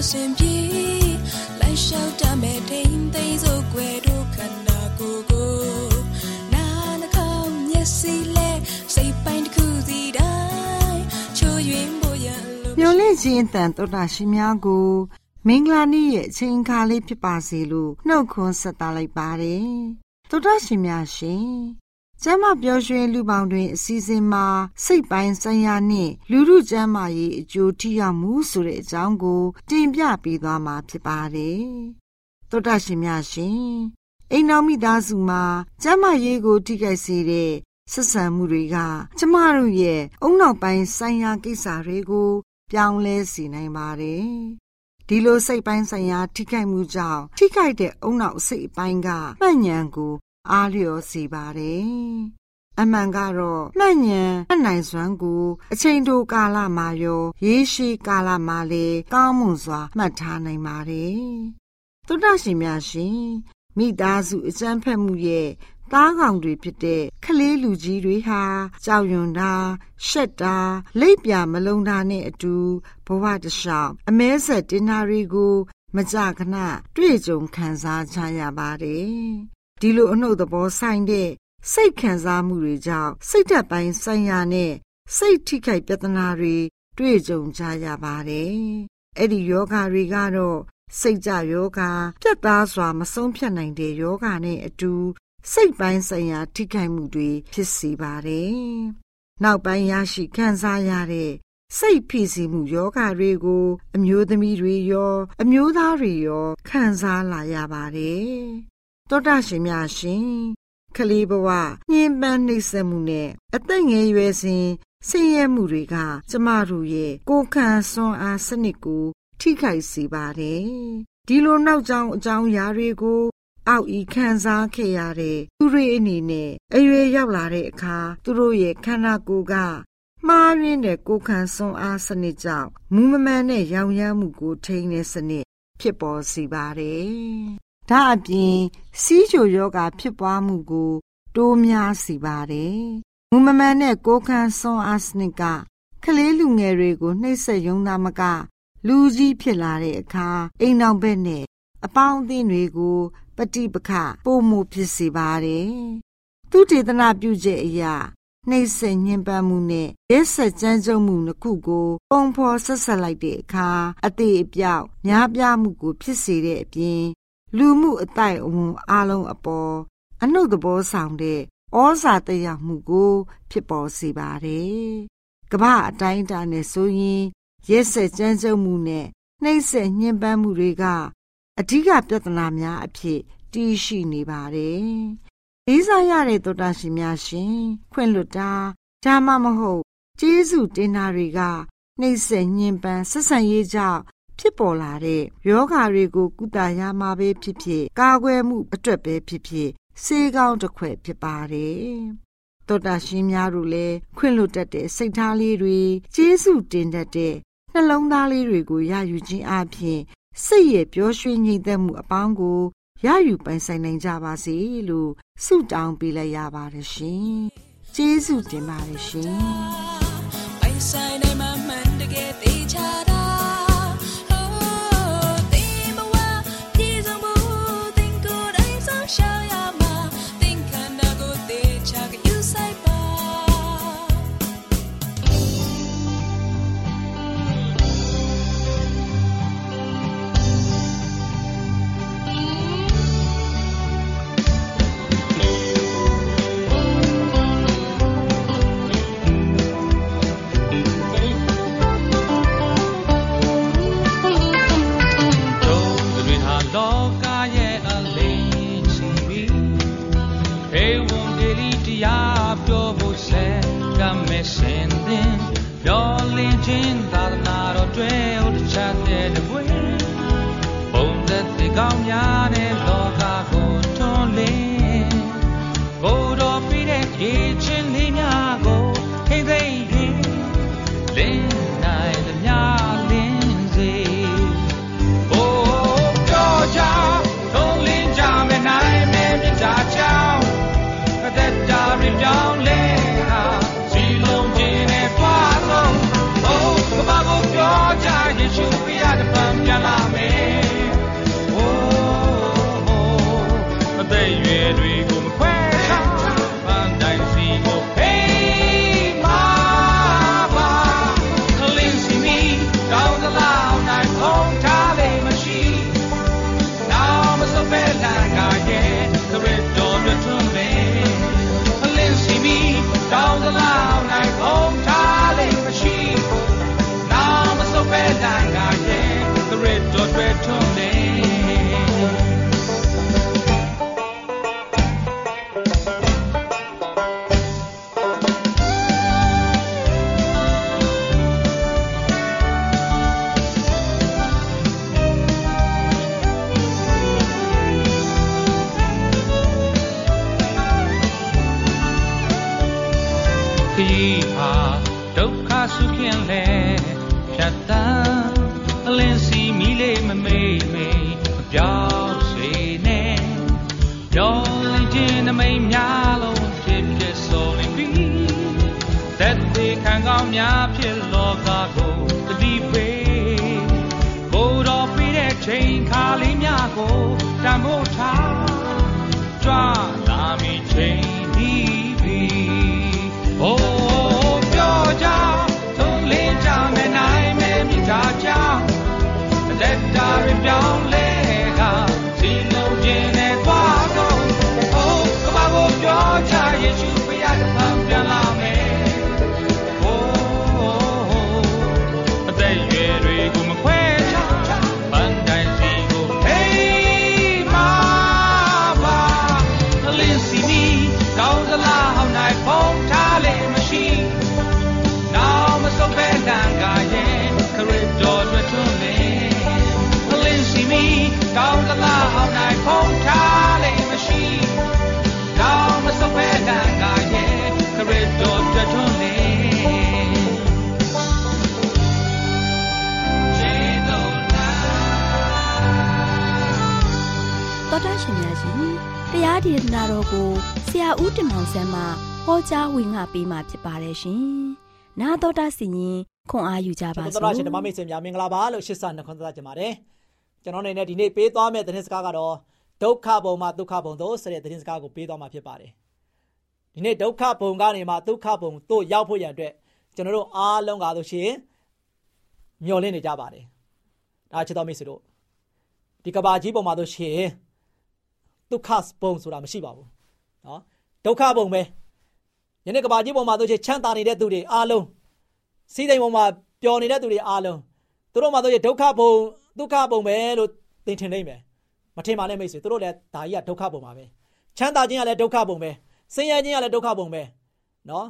စဉ်အစဉ်ပြေလိုက်လျှောက်တမဲ့ထိန်သိမ်းစို့ွယ်တို့ခန္ဓာကိုယ်ကိုနာနှကောင်းမျက်စိလဲစိတ်ပိုင်းတစ်ခုစီတိုင်းချိုးယွင်းဖို့ရလို့မျောလင့်ခြင်းတန်တော်တာရှင်များကိုမင်္ဂလာနေ့ရဲ့အချိန်အခါလေးဖြစ်ပါစေလို့နှုတ်ခွန်းဆက်သလိုက်ပါတယ်။သောတာရှင်များရှင်။ ကျမ်းမာပျော်ရွှင်လူပေါင်းတွင်အစည်းအဝေးမှာစိတ်ပိုင်းဆိုင်ရာနှင့်လူမှုကျမ်းမာရေးအကျိုးထိရောက်မှုဆိုတဲ့အကြောင်းကို တင်ပြပေးသွားမှာဖြစ်ပါတယ်။သောတာရှင်များရှင်။အိမ်တော်မိသားစုမှာကျမ်းမာရေးကို ထိခိုက်စေတဲ့ဆက်ဆံမှုတွေက ကျမတို့ရဲ့အုံနောက်ပိုင်းဆိုင်ရာကိစ္စတွေကို ပြောင်းလဲစေနိုင်ပါတယ်ဒီလိုစိတ်ပိုင်းဆိုင်ရာ ထိခိုက်မှုကြောင့်ထိခိုက်တဲ့အုံနောက်စိတ်ပိုင်းကမှတ်ဉဏ်ကို အားလျော်စေပါတယ်။အမှန်ကတော့မှတ်ဉဏ်အနိုင်စွမ်းကိုအချိန်တိုကာလမှာရောရေးရှိကာလမှာလည်းကောင်းမွန်စွာမှတ်ထားနိုင်ပါတယ်။သုဒ္ဓရှင်များရှင်မိသားစုအကျန်းဖက်မှုရဲ့သားကောင်တွေဖြစ်တဲ့ခလေးလူကြီးတွေဟာကြောက်ရွံ့တာရှက်တာလိပ်ပြမလုံးတာနဲ့အတူဘဝတလျှောက်အမဲဆက်တင်နာတွေကို မကြခဏတွေ့ကြုံခံစားကြရပါတယ် ဒီလိုအနှုတ်သဘောဆိုင်တဲ့စိတ်ခံစားမှုတွေကြောင့်စိတ်ဓာတ်ပိုင်းဆိုင်ရာနဲ့စိတ်ထိခိုက်ပြဿနာတွေတွေ့ကြုံကြရပါတယ်အဲ့ဒီယောဂါတွေကတော့စိတ်ကြယောဂါပြတ်သားစွာမဆုံးဖြတ်နိုင်တဲ့ယောဂါနဲ့အတူစိတ်ပိုင်းဆိုင်ရာထိခိုက်မှုတွေဖြစ်စေပါတယ်။နောက်ပိုင်းရရှိခံစားရတဲ့စိတ်ဖိစီးမှုယောဂတွေကို အမျိုးသမီးတွေရော အမျိုးသားတွေရောခံစားလာရပါတယ်။ တောတာရှင်များရှင်ကလေးဘဝညှဉ်းပန်းနှိပ်စက်မှုနဲ့အသက်ငယ်ရွယ်စဉ်ဆင်းရဲမှုတွေက ကျမတို့ရဲ့ကိုယ်ခံစွမ်းအားစနစ်ကို ထိခိုက်စေပါတယ်။ဒီလိုနောက်ကြောင်းအကြောင်းအရာတွေကိုအောက်ဤခံစားခဲ့ရတဲ့သူတွေအနေနဲ့အရွယ်ရောက်လာတဲ့အခါသူတို့ရဲ့ခန္ဓာကိုယ်ကမှားရင်းတဲ့ကိုယ်ခံစွမ်းအားစနစ်ကြောင့်မူမမှန်တဲ့ရောင်ရမ်းမှုကိုထိန်းတဲ့စနစ် ဖြစ်ပေါ်စေပါတယ်။ ဒါအပြင်စီးချိုယောဂဖြစ်ပွားမှုကို တိုးများစေပါတယ်။မူမမှန်တဲ့ကိုယ်ခံစွမ်းအားစနစ်ကကလေးလူငယ်တွေကိုနှိပ်စက်ယုံသားမက လူကြီးဖြစ်လာတဲ့အခါအိမ်အောင်ဘက်နဲ့အပေါင်းအသင်းတွေကို ပฏิပခပို့မှုဖြစ်စေပါတယ်။သူတေသနာပြုချက်အရာနှိမ့်ဆက်ညှဉ်းပန်းမှုနဲ့ရဲဆက်ကြမ်းကြုတ်မှုနှစ်ခုကိုပုံဖော်ဆက်ဆက်လိုက်တဲ့အခါအသေးအပြောက်များပြားမှုကိုဖြစ်စေတဲ့အပြင် လူမှုအတိုက်အဝန်အလုံးအပေါ်အနှုတ်သဘောဆောင်တဲ့ဩဇာတရားမှုကို ဖြစ်ပေါ်စေပါတယ်။ကမ္ဘာအတိုင်းအတာနဲ့ဆိုရင်ရဲဆက်ကြမ်းကြုတ်မှုနဲ့နှိမ့်ဆက်ညှဉ်းပန်းမှုတွေကအဓိကပြဿနာများအဖြစ်တည်ရှိနေပါတယ်။လေးစားရတဲ့သောတာရှင်များရှင်ခွင့်လွတ်တာဒါမှမဟုတ်ကျေးဇူးတင်တာတွေကနှိမ့်ဆက်ညှဉ်းပန်းဆက်ဆံရေးကြောင့် ဖြစ်ပေါ်လာတဲ့ယောဂါတွေကိုကုသရမှာပဲဖြစ်ဖြစ်ကာကွယ်မှုအတွက်ပဲဖြစ်ဖြစ်စေကောင်းတစ်ခွဲဖြစ်ပါတယ်။သတောတာရှင်များတို့လည်းခွင့်လွတ်တတ်တဲ့စိတ်ထားလေးတွေကျေးဇူးတင်တတ်တဲ့နှလုံးသားလေးတွေကိုရယူခြင်းအပြင်စိတ်ရဲ့ပျော်ရွှင်ငြိမ်သက်မှုအပေါင်းကိုရယူပိုင်ဆိုင်နိုင်ကြပါစေလို့ဆုတောင်းပေးလိုက်ရပါတယ်ရှင်။ကျေးဇူးတင်ပါတယ်ရှင်။ပိုင်ဆိုင် မဲ့ရှင်သင်ပြောလင်းခြင်း More time. ဒေသနာတော်ကိုဆရာဦးတင်မောင်ဆန်းမှဟောကြားဝင်ငါပေးมาဖြစ်ပါတယ်ရှင်။나တော်တာစီရင်ခွန်အားယူကြပါစို့။သောတာရှင်ဓမ္မမိတ်ဆွေများမင်္ဂလာပါလို့ရှစ်ဆနှခွန်းသတ်ကြပါတယ်။ကျွန်တော်အနေနဲ့ဒီနေ့ပေးသွားမယ့်သတင်းစကားကတော့ဒုက္ခဘုံမှဒုက္ခဘုံသို့ဆိုတဲ့သတင်းစကားကိုပေးသွားမှာဖြစ်ပါတယ်။ဒီနေ့ဒုက္ခဘုံကနေမှဒုက္ခဘုံသို့ရောက်ဖို့ရန်အတွက်ကျွန်တော်တို့အားလုံးကားလို့ရှိရင်မျှော်လင့်နေကြပါတယ်။ဒါချစ်တော်မိတ်ဆွေတို့ဒီကဘာကြီးပုံမှာတို့ရှိရင် ဒုက္ခဘုံဆိုတာမရှိပါဘူးနော်ဒုက္ခဘုံပဲယနေ့ကဘာကြီးပုံမှာတို့ချချမ်းသာနေတဲ့သူတွေအားလုံးစီးစိမ်ပုံမှာပျော်နေတဲ့သူတွေအားလုံးသူတို့မှာတို့ဒုက္ခဘုံဒုက္ခဘုံပဲလို့သင်ထင်နေမယ်မထင်ပါနဲ့မိတ်ဆွေသူတို့လည်းဒါကြီးကဒုက္ခဘုံပါပဲချမ်းသာခြင်းကလည်းဒုက္ခဘုံပဲဆင်းရဲခြင်းကလည်းဒုက္ခဘုံပဲနော်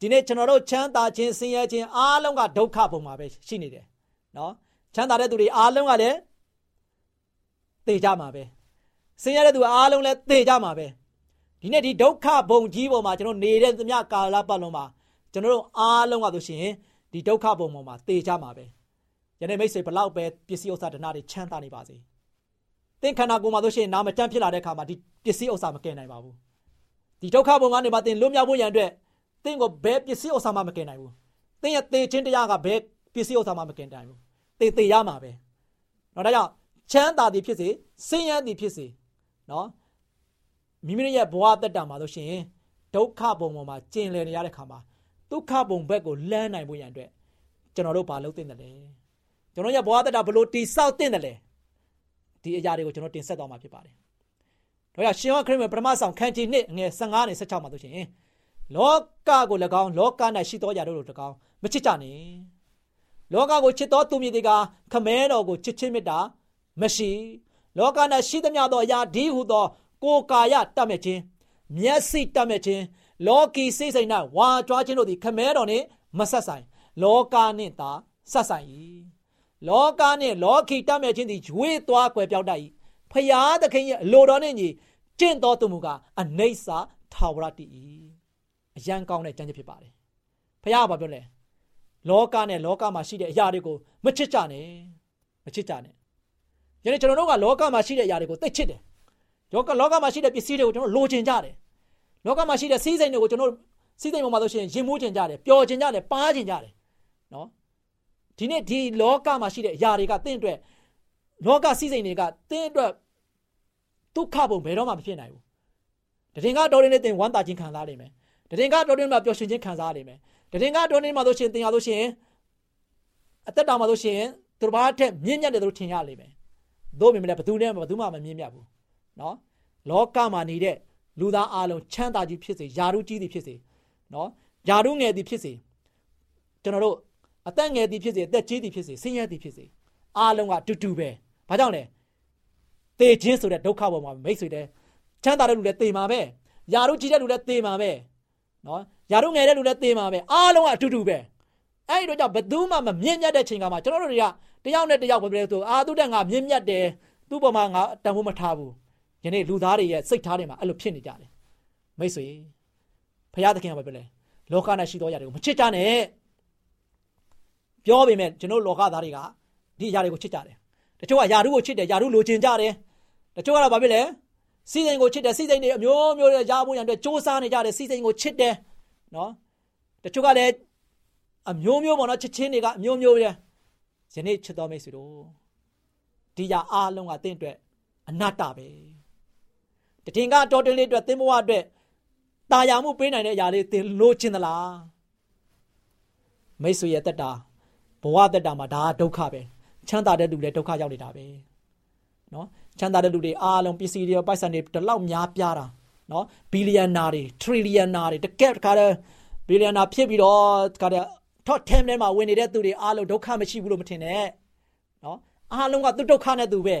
ဒီနေ့ကျွန်တော်တို့ချမ်းသာခြင်းဆင်းရဲခြင်းအားလုံးကဒုက္ခဘုံမှာပဲရှိနေတယ်နော်ချမ်းသာတဲ့သူတွေအားလုံးကလည်းသိကြမှာပဲ ဆင်းရဲတဲ့သူအားလုံးလည်းသေကြမှာပဲဒီနေ့ဒီဒုက္ခဘုံကြီးပေါ်မှာကျွန်တော်နေတဲ့သမျှကာလပတ်လုံးမှာကျွန်တော်တို့အားလုံးကဆိုရှင်ဒီဒုက္ခဘုံပေါ်မှာသေကြမှာပဲယနေ့မိတ်ဆွေဘလောက်ပဲပစ္စည်းဥစ္စာဒနာတွေချမ်းသာနေပါစေသင်ခန္ဓာကိုယ်မှာဆိုရှင်နာမတန့်ဖြစ်လာတဲ့အခါမှာဒီပစ္စည်းဥစ္စာမကယ်နိုင်ပါဘူးဒီဒုက္ခဘုံကနေမှသင်လွတ်မြောက်ဖို့ရန်အတွက်သင်ကိုဘယ်ပစ္စည်းဥစ္စာမှမကယ်နိုင်ဘူးသင်ရဲ့သေခြင်းတရားကဘယ်ပစ္စည်းဥစ္စာမှမကယ်နိုင်ဘူးသေသေရမှာပဲနော်ဒါကြောင့်ချမ်းသာသည်ဖြစ်စေဆင်းရဲသည်ဖြစ်စေ နော်မိမိရဲ့ဘဝတက်တာမှာဆိုရှင်ဒုက္ခဘုံပေါ်မှာကျင်လည်နေရတဲ့ခါမှာဒုက္ခဘုံဘက်ကိုလမ်းနိုင်ဖို့ရန်အတွက်ကျွန်တော်တို့ဘာလုပ်သင့်တယ်လဲကျွန်တော်ရဲ့ဘဝတက်တာဘလို့တိဆောက်သင့်တယ်လဲဒီအရာတွေကိုကျွန်တော်တင်ဆက်သွားမှာဖြစ်ပါတယ်။ဒါကြောင့်ရှင်ဟောခရစ်ဝင်ပထမဆောင်ခန်းကြီး1ငယ်15နဲ့16မှာဆိုရှင်လောကကို၎င်းလောက၌ရှိသောယာတို့တို့၎င်းမချစ်ကြနှင့်လောကကိုချစ်သောသူမြည်တွေကခမဲတော်ကိုချစ်ချင်းမေတ္တာမရှိ လောက၌ရှိသမျှသောအရာဒီဟုသော ကိုယ်ကာယတတ်မဲ့ခြင်းမျက်စိတတ်မဲ့ခြင်းလောကီစိတ်စိတ်၌ဝါကြွားခြင်းတို့သည်ခမဲတော်နှင့်မဆက်ဆိုင် လောကနှင့်သာဆက်ဆိုင်၏လောကနှင့်လောကီတတ်မဲ့ခြင်းသည်ရွေးသွားကွယ်ပြောက်တတ်၏ဖျားသခင်ရဲ့အလိုတော်နှင့်ညီကျင့်တော်သူမူကားအနေဆာထာဝရတည်၏အရန်ကောင်းတဲ့ကြံ့ဖြစ်ပါတယ်ဖျားကဘာပြောလဲလောကနဲ့လောကမှာရှိတဲ့အရာတွေကိုမချစ်ကြနဲ့မချစ်ကြနဲ့ ယနေ့ကျွန်တော်တို့ကလောကမှာရှိတဲ့အရာတွေကိုသိချစ်တယ်လောကလောကမှာရှိတဲ့ပစ္စည်းတွေကိုကျွန်တော်လိုချင်ကြတယ်လောကမှာရှိတဲ့စီးစိမ်တွေကိုကျွန်တော်စီးစိမ်ပေါ်မှာဆိုရှင်ရင်မိုးချင်ကြတယ်ပျော်ချင်ကြတယ်ပါးချင်ကြတယ်နော်ဒီနေ့ဒီလောကမှာရှိတဲ့အရာတွေကတင့်အတွက်လောကစီးစိမ်တွေကတင့်အတွက်ဒုက္ခပုံဘယ်တော့မှမဖြစ်နိုင်ဘူးတရင်ကတော်ရင်နဲ့တင်ဝမ်းသာခြင်းခံစားနိုင်မယ်တရင်ကတော်ရင်မှာပျော်ရွှင်ခြင်းခံစားနိုင်မယ်တရင်ကတော်ရင်မှာဆိုရှင်တင်ရလို့ရှင်အသက်တာမှာဆိုရှင်သူတစ်ပါးထက်မြင့်မြတ်တယ်လို့ထင်ရလိမ့်မယ် သို့ပေမဲ့ဘယ်သူနဲ့မှဘယ်သူမှမမြင့်မြတ်ဘူးနော်လောကမှာနေတဲ့လူသားအလုံးချမ်းသာကြီးဖြစ်စေယာရုကြီးသည်ဖြစ်စေနော်ယာရုငယ်သည်ဖြစ်စေကျွန်တော်တို့အသက်ငယ်သည်ဖြစ်စေအသက်ကြီးသည်ဖြစ်စေဆင်းရဲသည်ဖြစ်စေအားလုံးကတူတူပဲဘာကြောင့်လဲသေခြင်းဆိုတဲ့ဒုက္ခပေါ်မှာမိတ်ဆွေတဲ့ချမ်းသာတဲ့လူလည်းသေမှာပဲယာရုကြီးတဲ့လူလည်းသေမှာပဲနော်ယာရုငယ်တဲ့လူလည်းသေမှာပဲအားလုံးကအတူတူပဲ အဲ့ဒီတော့ကြောင့်ဘယ်သူမှမမြင့်မြတ်တဲ့ချိန်ကမှကျွန်တော်တို့တွေကတယောက်နဲ့တယောက်ပဲပြောဆိုအာသူတက်ငါမြင့်မြတ်တယ်သူ့ပေါ်မှာငါတန်ဖိုးမထားဘူးယနေ့လူသားတွေရဲ့စိတ်ထားတွေမှာအဲ့လိုဖြစ်နေကြတယ်မိတ်ဆွေဖရာသခင်ကပြောလဲလောကနဲ့ရှိသောຢာတွေကိုမချစ်ကြနဲ့ပြောပေမဲ့ကျွန်တော်လောကသားတွေကဒီຢာတွေကိုချစ်ကြတယ်တချို့ကຢာရုကိုချစ်တယ်ຢာရုလိုချင်ကြတယ်တချို့ကတော့ဘာဖြစ်လဲစီစိန်ကိုချစ်တယ်စီစိန်တွေအမျိုးမျိုးတွေရားဖို့ရန်အတွက်စ조사နေကြတယ်စီစိန်ကိုချစ်တယ်နော်တချို့ကလည်း အမျိုးမျိုးပေါ့နော်ချက်ချင်းတွေကအမျိုးမျိုးပဲယနေ့ချစ်တော်မိတ်ဆွေတို့ဒီရအားလုံးကတင့်အတွက်အနတ္တပဲတထင်ကတော်တင်လေးအတွက်သင်ဘဝအတွက်တာယာမှုပေးနိုင်တဲ့အရာလေးသင်လိုချင်သလားမိတ်ဆွေရဲ့တက်တာဘဝတက်တာမှာဒါကဒုက္ခပဲချမ်းသာတဲ့လူလည်းဒုက္ခရောက်နေတာပဲနော်ချမ်းသာတဲ့လူတွေအားလုံးပစ္စည်းတွေပိုက်ဆံတွေဒီလောက်များပြားတာနော်ဘီလီယံနာတွေထရီလီယံနာတွေတကယ်တခါတည်းဘီလီယံနာဖြစ်ပြီးတော့တခါတည်း ထော့ထဲထဲမှာဝင်နေတဲ့သူတွေအားလုံးဒုက္ခမရှိဘူးလို့မထင်နဲ့နော်အားလုံးကသူဒုက္ခနဲ့သူပဲ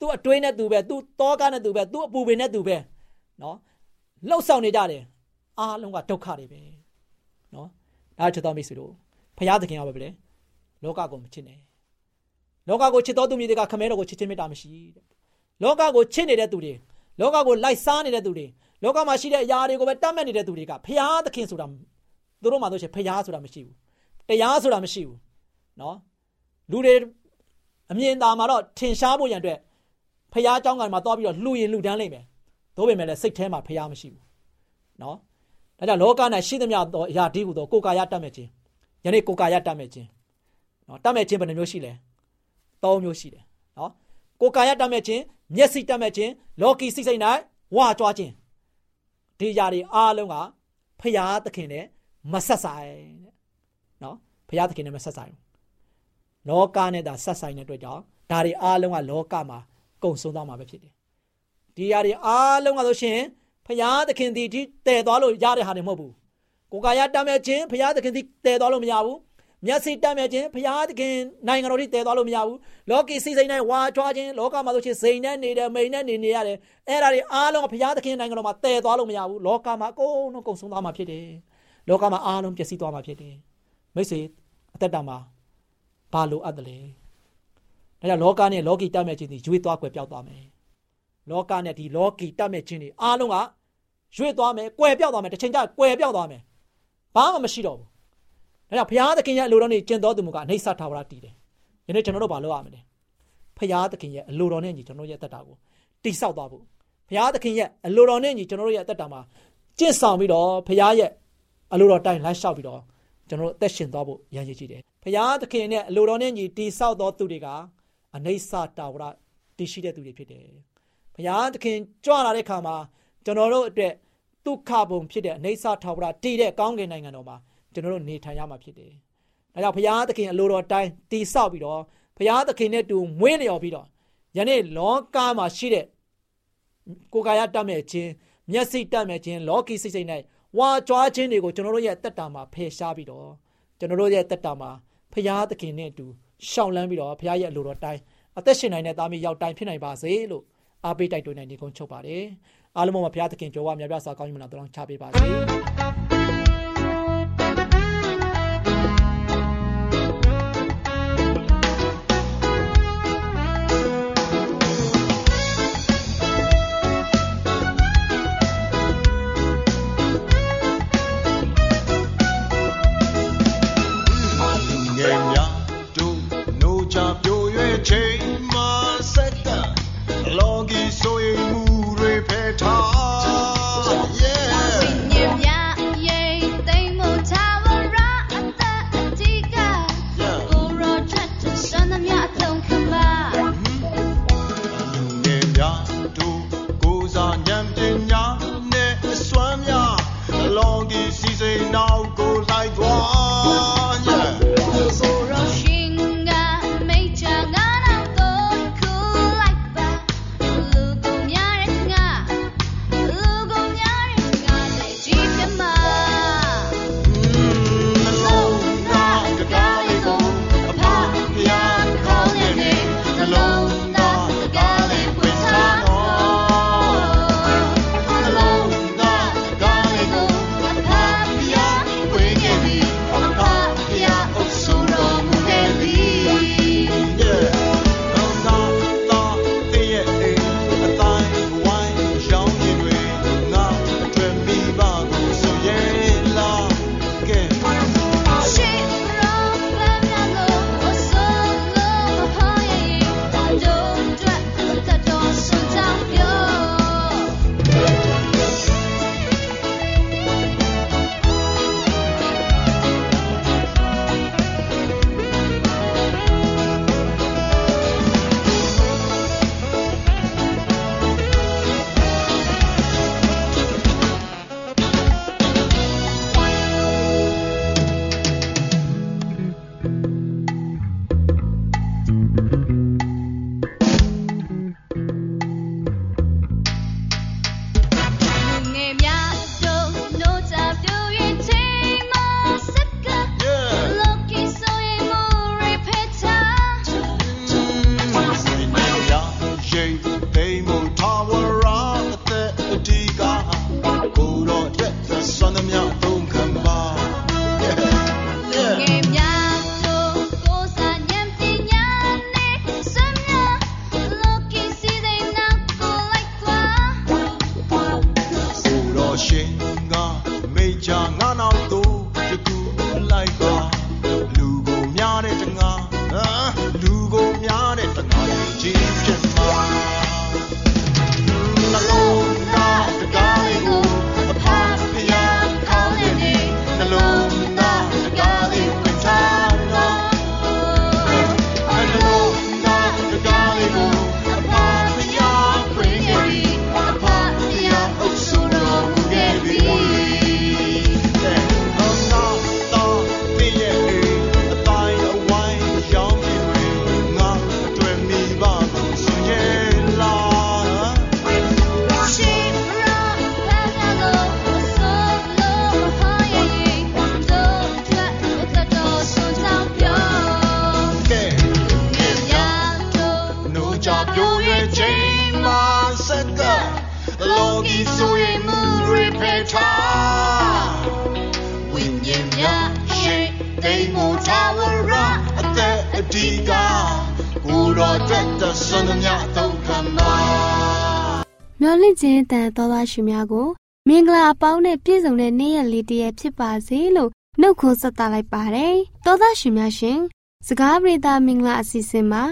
သူအတွင်းနဲ့သူပဲသူတောကနဲ့သူပဲသူအပူပင်နဲ့သူပဲနော်လှုပ်ဆောင်နေကြတယ်အားလုံးကဒုက္ခတွေပဲနော်ဒါချစ်တော်မိတ်ဆွေတို့ဖရာသခင်ကပဲလေလောကကိုမချစ်နဲ့လောကကိုချစ်တော်သူမြေတွေကခမဲတော်ကိုချစ်ခြင်းမေတ္တာမရှိတဲ့လောကကိုချစ်နေတဲ့သူတွေလောကကိုလိုက်စားနေတဲ့သူတွေလောကမှာရှိတဲ့အရာတွေကိုပဲတတ်မှတ်နေတဲ့သူတွေကဖရာသခင်ဆိုတာသူတို့မှဆိုရှင်ဖရာဆိုတာမရှိဘူး တရားဆိုတာမရှိဘူးနော်လူတွေအမြင်သာမှာတော့ထင်ရှားဖို့ရန်အတွက်ဖះเจ้าကမှာသွားပြီးတော့လှူရင်လှူဒန်းလိမ့်မယ်။သို့ပေမဲ့လည်းစိတ်ထဲမှာဖះမရှိဘူး။နော်။ဒါကြောင့်လောက၌ရှိသမျှသောအရာဒီဟုသောကိုယ်ကာယတတ်မဲ့ခြင်း။ယနေ့ကိုယ်ကာယတတ်မဲ့ခြင်း။နော်တတ်မဲ့ခြင်းဘယ်နှမျိုးရှိလဲ။၃မျိုးရှိတယ်။နော်။ကိုယ်ကာယတတ်မဲ့ခြင်း၊မျက်စိတတ်မဲ့ခြင်း၊လောကီစိတ်စိတ်၌ဝါကြွားခြင်း။ဒီຢာတွေအားလုံးကဖះသခင်နဲ့မဆက်ဆိုင်တဲ့။ နော်။ဖះသခင်နဲ့မဆက်ဆိုင်ဘူး။လောကနဲ့သာဆက်ဆိုင်တဲ့အတွက်ကြောင့်ဒါတွေအားလုံးကလောကမှာကုံဆုံးသွားမှာပဲဖြစ်တယ်။ဒီຢာတွေအားလုံးကဆိုရှင်ဖရာသခင်ဒီတည်သွားလို့ရတဲ့ဟာတွေမဟုတ်ဘူး။ကိုယ်ကာယတတ်မဲ့ခြင်းဖရာသခင်ဒီတည်သွားလို့မရဘူး။မျက်စိတတ်မဲ့ခြင်းဖရာသခင်နိုင်ငံတော်ဒီတည်သွားလို့မရဘူး။လောကီစိတ်စိတ်နဲ့ဝါကြွားခြင်းလောကမှာဆိုရှင်စိန်နဲ့နေတယ်မိန်နဲ့နေနေရတယ်။အဲ့ဒါတွေအားလုံးဖရာသခင်နိုင်ငံတော်မှာတည်သွားလို့မရဘူး။လောကမှာအကုန်လုံးကုံဆုံးသွားမှာဖြစ်တယ်။လောကမှာအားလုံးပျက်စီးသွားမှာဖြစ်တယ်။ မိတ်ဆွေအသက်တာမှာဘာလိုအပ်တယ်လဲ။ဒါကြောင့်လောကနဲ့လောကီတတ်မဲ့ခြင်းတွေရွေးသွားကွယ်ပြောက်သွားမယ်လောကနဲ့ဒီလောကီတတ်မဲ့ခြင်းတွေအားလုံးကရွေ့သွားမယ်၊ကွယ်ပြောက်သွားမယ်တစ်ချိန်ကျကွယ်ပြောက်သွားမယ်။ဘာမှမရှိတော့ဘူး။ဒါကြောင့်ဘုရားသခင်ရဲ့အလိုတော်နဲ့ကျင့်တော်သူမူကအနိစ္စထာဝရတည်တယ်။ယနေ့ကျွန်တော်တို့ဘာလုပ်ရမလဲ။ဘုရားသခင်ရဲ့အလိုတော်နဲ့ညီကျွန်တော်တို့ရဲ့တက်တာကိုတိဆောက်သွားဖို့ဘုရားသခင်ရဲ့အလိုတော်နဲ့ညီကျွန်တော်တို့ရဲ့တက်တာမှာကျင့်ဆောင်ပြီးတော့ဘုရားရဲ့အလိုတော်တိုင်းလိုက်လျှောက်ပြီးတော့ ကျွန်တော်တို့အသက်ရှင်သွားဖို့ရည်ရည်ကြည့်တယ်။ဘုရားသခင်နဲ့အလိုတော်နဲ့ညီတိဆောက်သောသူတွေကအနိစ္စတာဝရတည်ရှိတဲ့သူတွေဖြစ်တယ်။ဘုရားသခင်ကြွလာတဲ့ခါမှာကျွန်တော်တို့အတွက်ဒုက္ခပုံဖြစ်တဲ့အနေဆာထာဝရတည်တဲ့ကောင်းကင်နိုင်ငံတော်မှာကျွန်တော်တို့နေထိုင်ရမှာဖြစ်တယ်။ဒါကြောင့်ဘုရားသခင်အလိုတော်တိုင်းတည်ဆောက်ပြီးတော့ဘုရားသခင်နဲ့တူမွေးလျော်ပြီးတော့ယနေ့လောကမှာရှိတဲ့ကိုယ်ကာယတတ်မဲ့ခြင်းမျက်စိတတ်မဲ့ခြင်းလောကီစိတ်စိတ်၌ ဝါကြွားခြင်းတွေကိုကျွန်တော်တို့ရဲ့တက်တာမှာဖယ်ရှားပြီးတော့ကျွန်တော်တို့ရဲ့တက်တာမှာဘုရားသခင်နဲ့အတူရှောင်လန်းပြီးတော့ဘုရားရဲ့အလိုတော်တိုင်းအသက်ရှင်နိုင်တဲ့သားမီးရောက်တိုင်းဖြစ်နိုင်ပါစေလို့အားပေးတိုက်တွန်းနေနေကုန်းချုပ်ပါတယ်အားလုံးပါဘုရားသခင်ကြော်ဝါမြတ်ပြစွာကောင်းကြီးမနာတော်ချပေးပါစေ Mei. မျော်လင့်ခြင်းတန်တော်သားရှင်များကိုမင်္ဂလာအပေါင်းနဲ့ပြည့်စုံတဲ့နေ့ရက်လေးတည်းဖြစ်ပါစေလို့နှုတ်ခွန်းဆက်သလိုက်ပါတယ်။သောသားရှင်များရှင်စကားပြေတာမင်္ဂလာအစီအစဉ်မှာ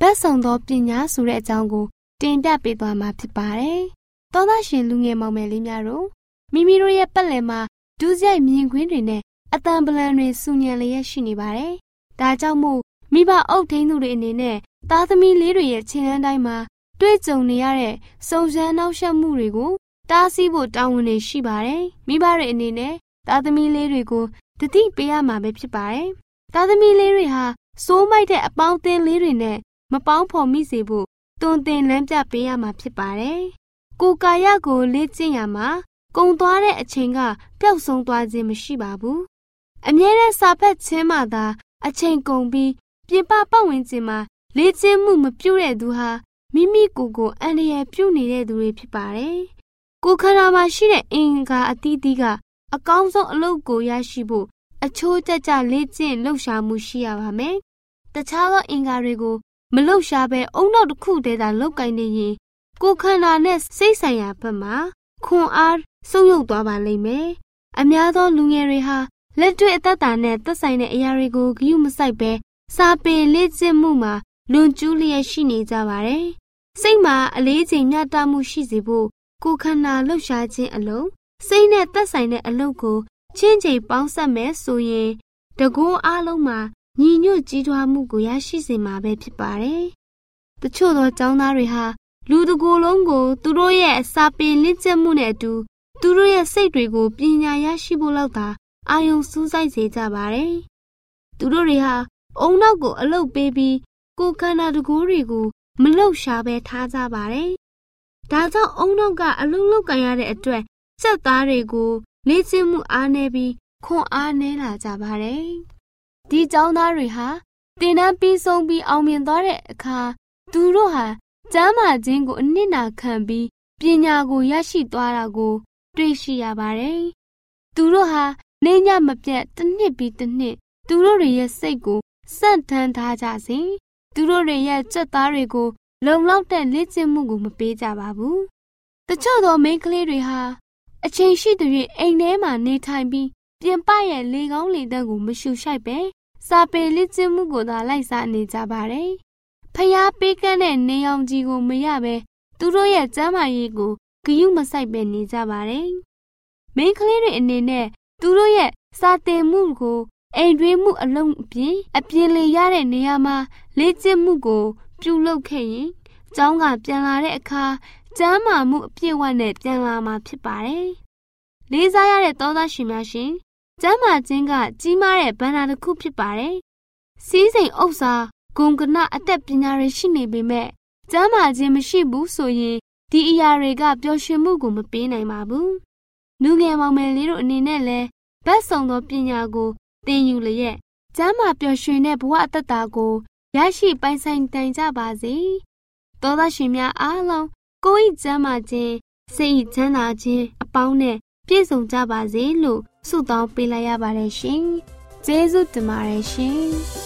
ဘက်ဆောင်သောပညာဆိုတဲ့အကြောင်းကိုတင်ပြပေးသွားမှာဖြစ်ပါတယ်။သောသားရှင်လူငယ်မောင်မယ်လေးများတို့မိမိတို့ရဲ့ပတ်လည်မှာဒူးဆိုင်မြင်ကွင်းတွေနဲ့အတန်ပလန်တွေစူညံလျက်ရှိနေပါတယ်။ဒါကြောင့်မို့မိဘအုပ်ထိန်းသူတွေအနေနဲ့သားသမီးလေးတွေရဲ့ခြေလမ်းတိုင်းမှာတွေ့ကြုံနေရတဲ့စုံစမ်းနှောက်ယှက်မှုတွေကိုတားဆီးဖို့တာဝန်တွေရှိပါတယ်။မိဘတွေအနေနဲ့သားသမီးလေးတွေကိုတတိပေးရမှာပဲဖြစ်ပါတယ်။သားသမီးလေးတွေဟာစိုးမိုက်တဲ့အပေါင်းအသင်းလေးတွေနဲ့ မပေါင်းဖော်မိစေဖို့တွင်တင်လမ်းပြပေးရမှာဖြစ်ပါတယ်။ကိုယ်ကာယကိုလေ့ကျင့်ရမှာကုံသွားတဲ့အချိန်ကပျောက်ဆုံးသွားခြင်းမရှိပါဘူး။အမြဲတမ်းစာဖတ်ခြင်းမှသာ အချိန်ကုန်ပြီးပြင်ပပတ်ဝန်းကျင်မှာလေ့ကျင့်မှုမပြုတဲ့သူဟာမိမိကိုယ်ကိုအန္တရာယ်ပြုနေတဲ့သူတွေဖြစ်ပါတယ်။ကိုယ်ခန္ဓာမှာရှိတဲ့အင်္ဂါအသီးသီးကအကောင်းဆုံးအလုပ်ကိုရရှိဖို့အချိုးကျကျလေ့ကျင့်လှုပ်ရှားမှုရှိရပါမယ်။တခြားသောအင်္ဂါတွေကို မလှုပ်ရှားဘဲအုံနောက်တစ်ခုတည်းသာလောက်ကင်နေရင်ကိုယ်ခန္ဓာနဲ့စိတ်ဆိုင်ရာဘက်မှာခွန်အားဆုပ်ယုပ်သွားပါလိမ့်မယ်။အများသောလူငယ်တွေဟာလက်တွေ့အသက်တာနဲ့သက်ဆိုင်တဲ့အရာတွေကိုဂရုမစိုက်ဘဲစာပေလေ့ကျင့်မှုမှာလွန်ကျူးလျက်ရှိနေကြပါတယ်။စိတ်မှာအလေးချိန်မျှတမှုရှိစေဖို့ကိုယ်ခန္ဓာလှုပ်ရှားခြင်းအလုံးစိတ်နဲ့သက်ဆိုင်တဲ့အလုပ်ကိုချင်းချိန်ပေါင်းဆက်မယ်ဆိုရင်တကူအားလုံးမှာ ညီညွတ်ကြီးထွားမှုကိုရရှိစေမှာပဲဖြစ်ပါတယ်။တချို့သောចောင်းသားတွေဟာလူတကူလုံးကို သူတို့ရဲ့အစာပင်လင့်ကျက်မှုနဲ့အတူသူတို့ရဲ့စိတ်တွေကိုပညာရရှိဖို့လောက်သာအာယုံစူးစိုက်စေကြပါတယ်။သူတို့တွေဟာအုံနောက်ကိုအလုတ်ပေးပြီးကိုခန္ဓာတကူတွေကို မလှုပ်ရှားပဲထားကြပါတယ်။ဒါကြောင့်အုံနောက်ကအလုတ်လုတ်ကန်ရတဲ့အတွက်စက်သားတွေကိုလေ့ကျင့်မှုအားနည်းပြီးခွန်အားနည်းလာကြပါတယ်။ ဒီကျောင်းသားတွေဟာတင်တန်းပြီးဆုံးပြီးအောင်မြင်သွားတဲ့အခါသူတို့ဟာကျမ်းမာခြင်းကိုအနစ်နာခံပြီးပညာကိုရရှိသွားတာကို တွေ့ရှိရပါတယ်။သူတို့ဟာနေညမပြတ်တစ်နှစ်ပြီးတစ်နှစ်သူတို့တွေရဲ့စိတ်ကိုစန့်ထမ်းထားကြစဉ်သူတို့တွေရဲ့စက်သားတွေကို လုံလောက်တဲ့လေ့ကျင့်မှုကိုမပေးကြပါဘူး။တချို့သောမိန်းကလေးတွေဟာအချိန်ရှိသူ၍အိမ်ထဲမှာနေထိုင်ပြီးပြင်ပရဲ့လေကောင်းလေသက်ကိုမရှူရှိုက်ပဲ စာပေလေ့ကျင့်မှုကိုသာလိုက်စားနေကြပါတယ်။ဖျားပေးကမ်းတဲ့နေအောင်ကြီးကိုမရပဲသူတို့ရဲ့ကျမ်းမာရေးကိုဂယုမဆိုင်ပဲနေကြပါတယ်။မိန်းကလေးတွေအနေနဲ့သူတို့ရဲ့စာသင်မှုကိုအိမ်တွင်းမှုအလုံးအပြင်အပြင်လေရတဲ့နေရာမှာလေ့ကျင့်မှုကို ပြုလုပ်ခဲ့ရင်ကျောင်းကပြန်လာတဲ့အခါကျမ်းမာမှုအပြည့်အဝနဲ့ပြန်လာမှာဖြစ်ပါတယ်။လေးစားရတဲ့သောသားရှင်များရှင် ကျမ်းမာခြင်းကကြီးမားတဲ့ဗန္နာတစ်ခုဖြစ်ပါတယ်။စီးစိမ်ဥစ္စာဂုံကနအသက်ပညာတွေရှိနေပေမဲ့ကျမ်းမာခြင်းမရှိဘူးဆိုရင်ဒီအရာတွေကပျော်ရွှင်မှုကိုမပေးနိုင်ပါဘူး။လူငယ်မောင်မယ်လေးတို့အနေနဲ့လည်းဘတ်ဆောင်သောပညာကိုသင်ယူလျက်ကျမ်းမာပျော်ရွှင်တဲ့ဘဝအတ္တကိုရရှိပိုင်ဆိုင်တိုင်ကြပါစေ။သောသားရှင်များအားလုံးကိုယ်ဤကျမ်းမာခြင်းစိတ်ဤချမ်းသာခြင်းအပေါင်းနဲ့ ပြည့်စုံကြပါစေလို့ဆုတောင်းပေးလိုက်ရပါတယ်ရှင်။ကျေးဇူးတင်ပါတယ်ရှင်။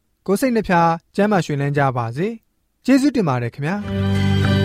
ကိုယ်စိတ်နှဖျားစမ်းမွှေလန်းကြပါစေ။ကျေးဇူးတင်ပါတယ်ခင်ဗျာ။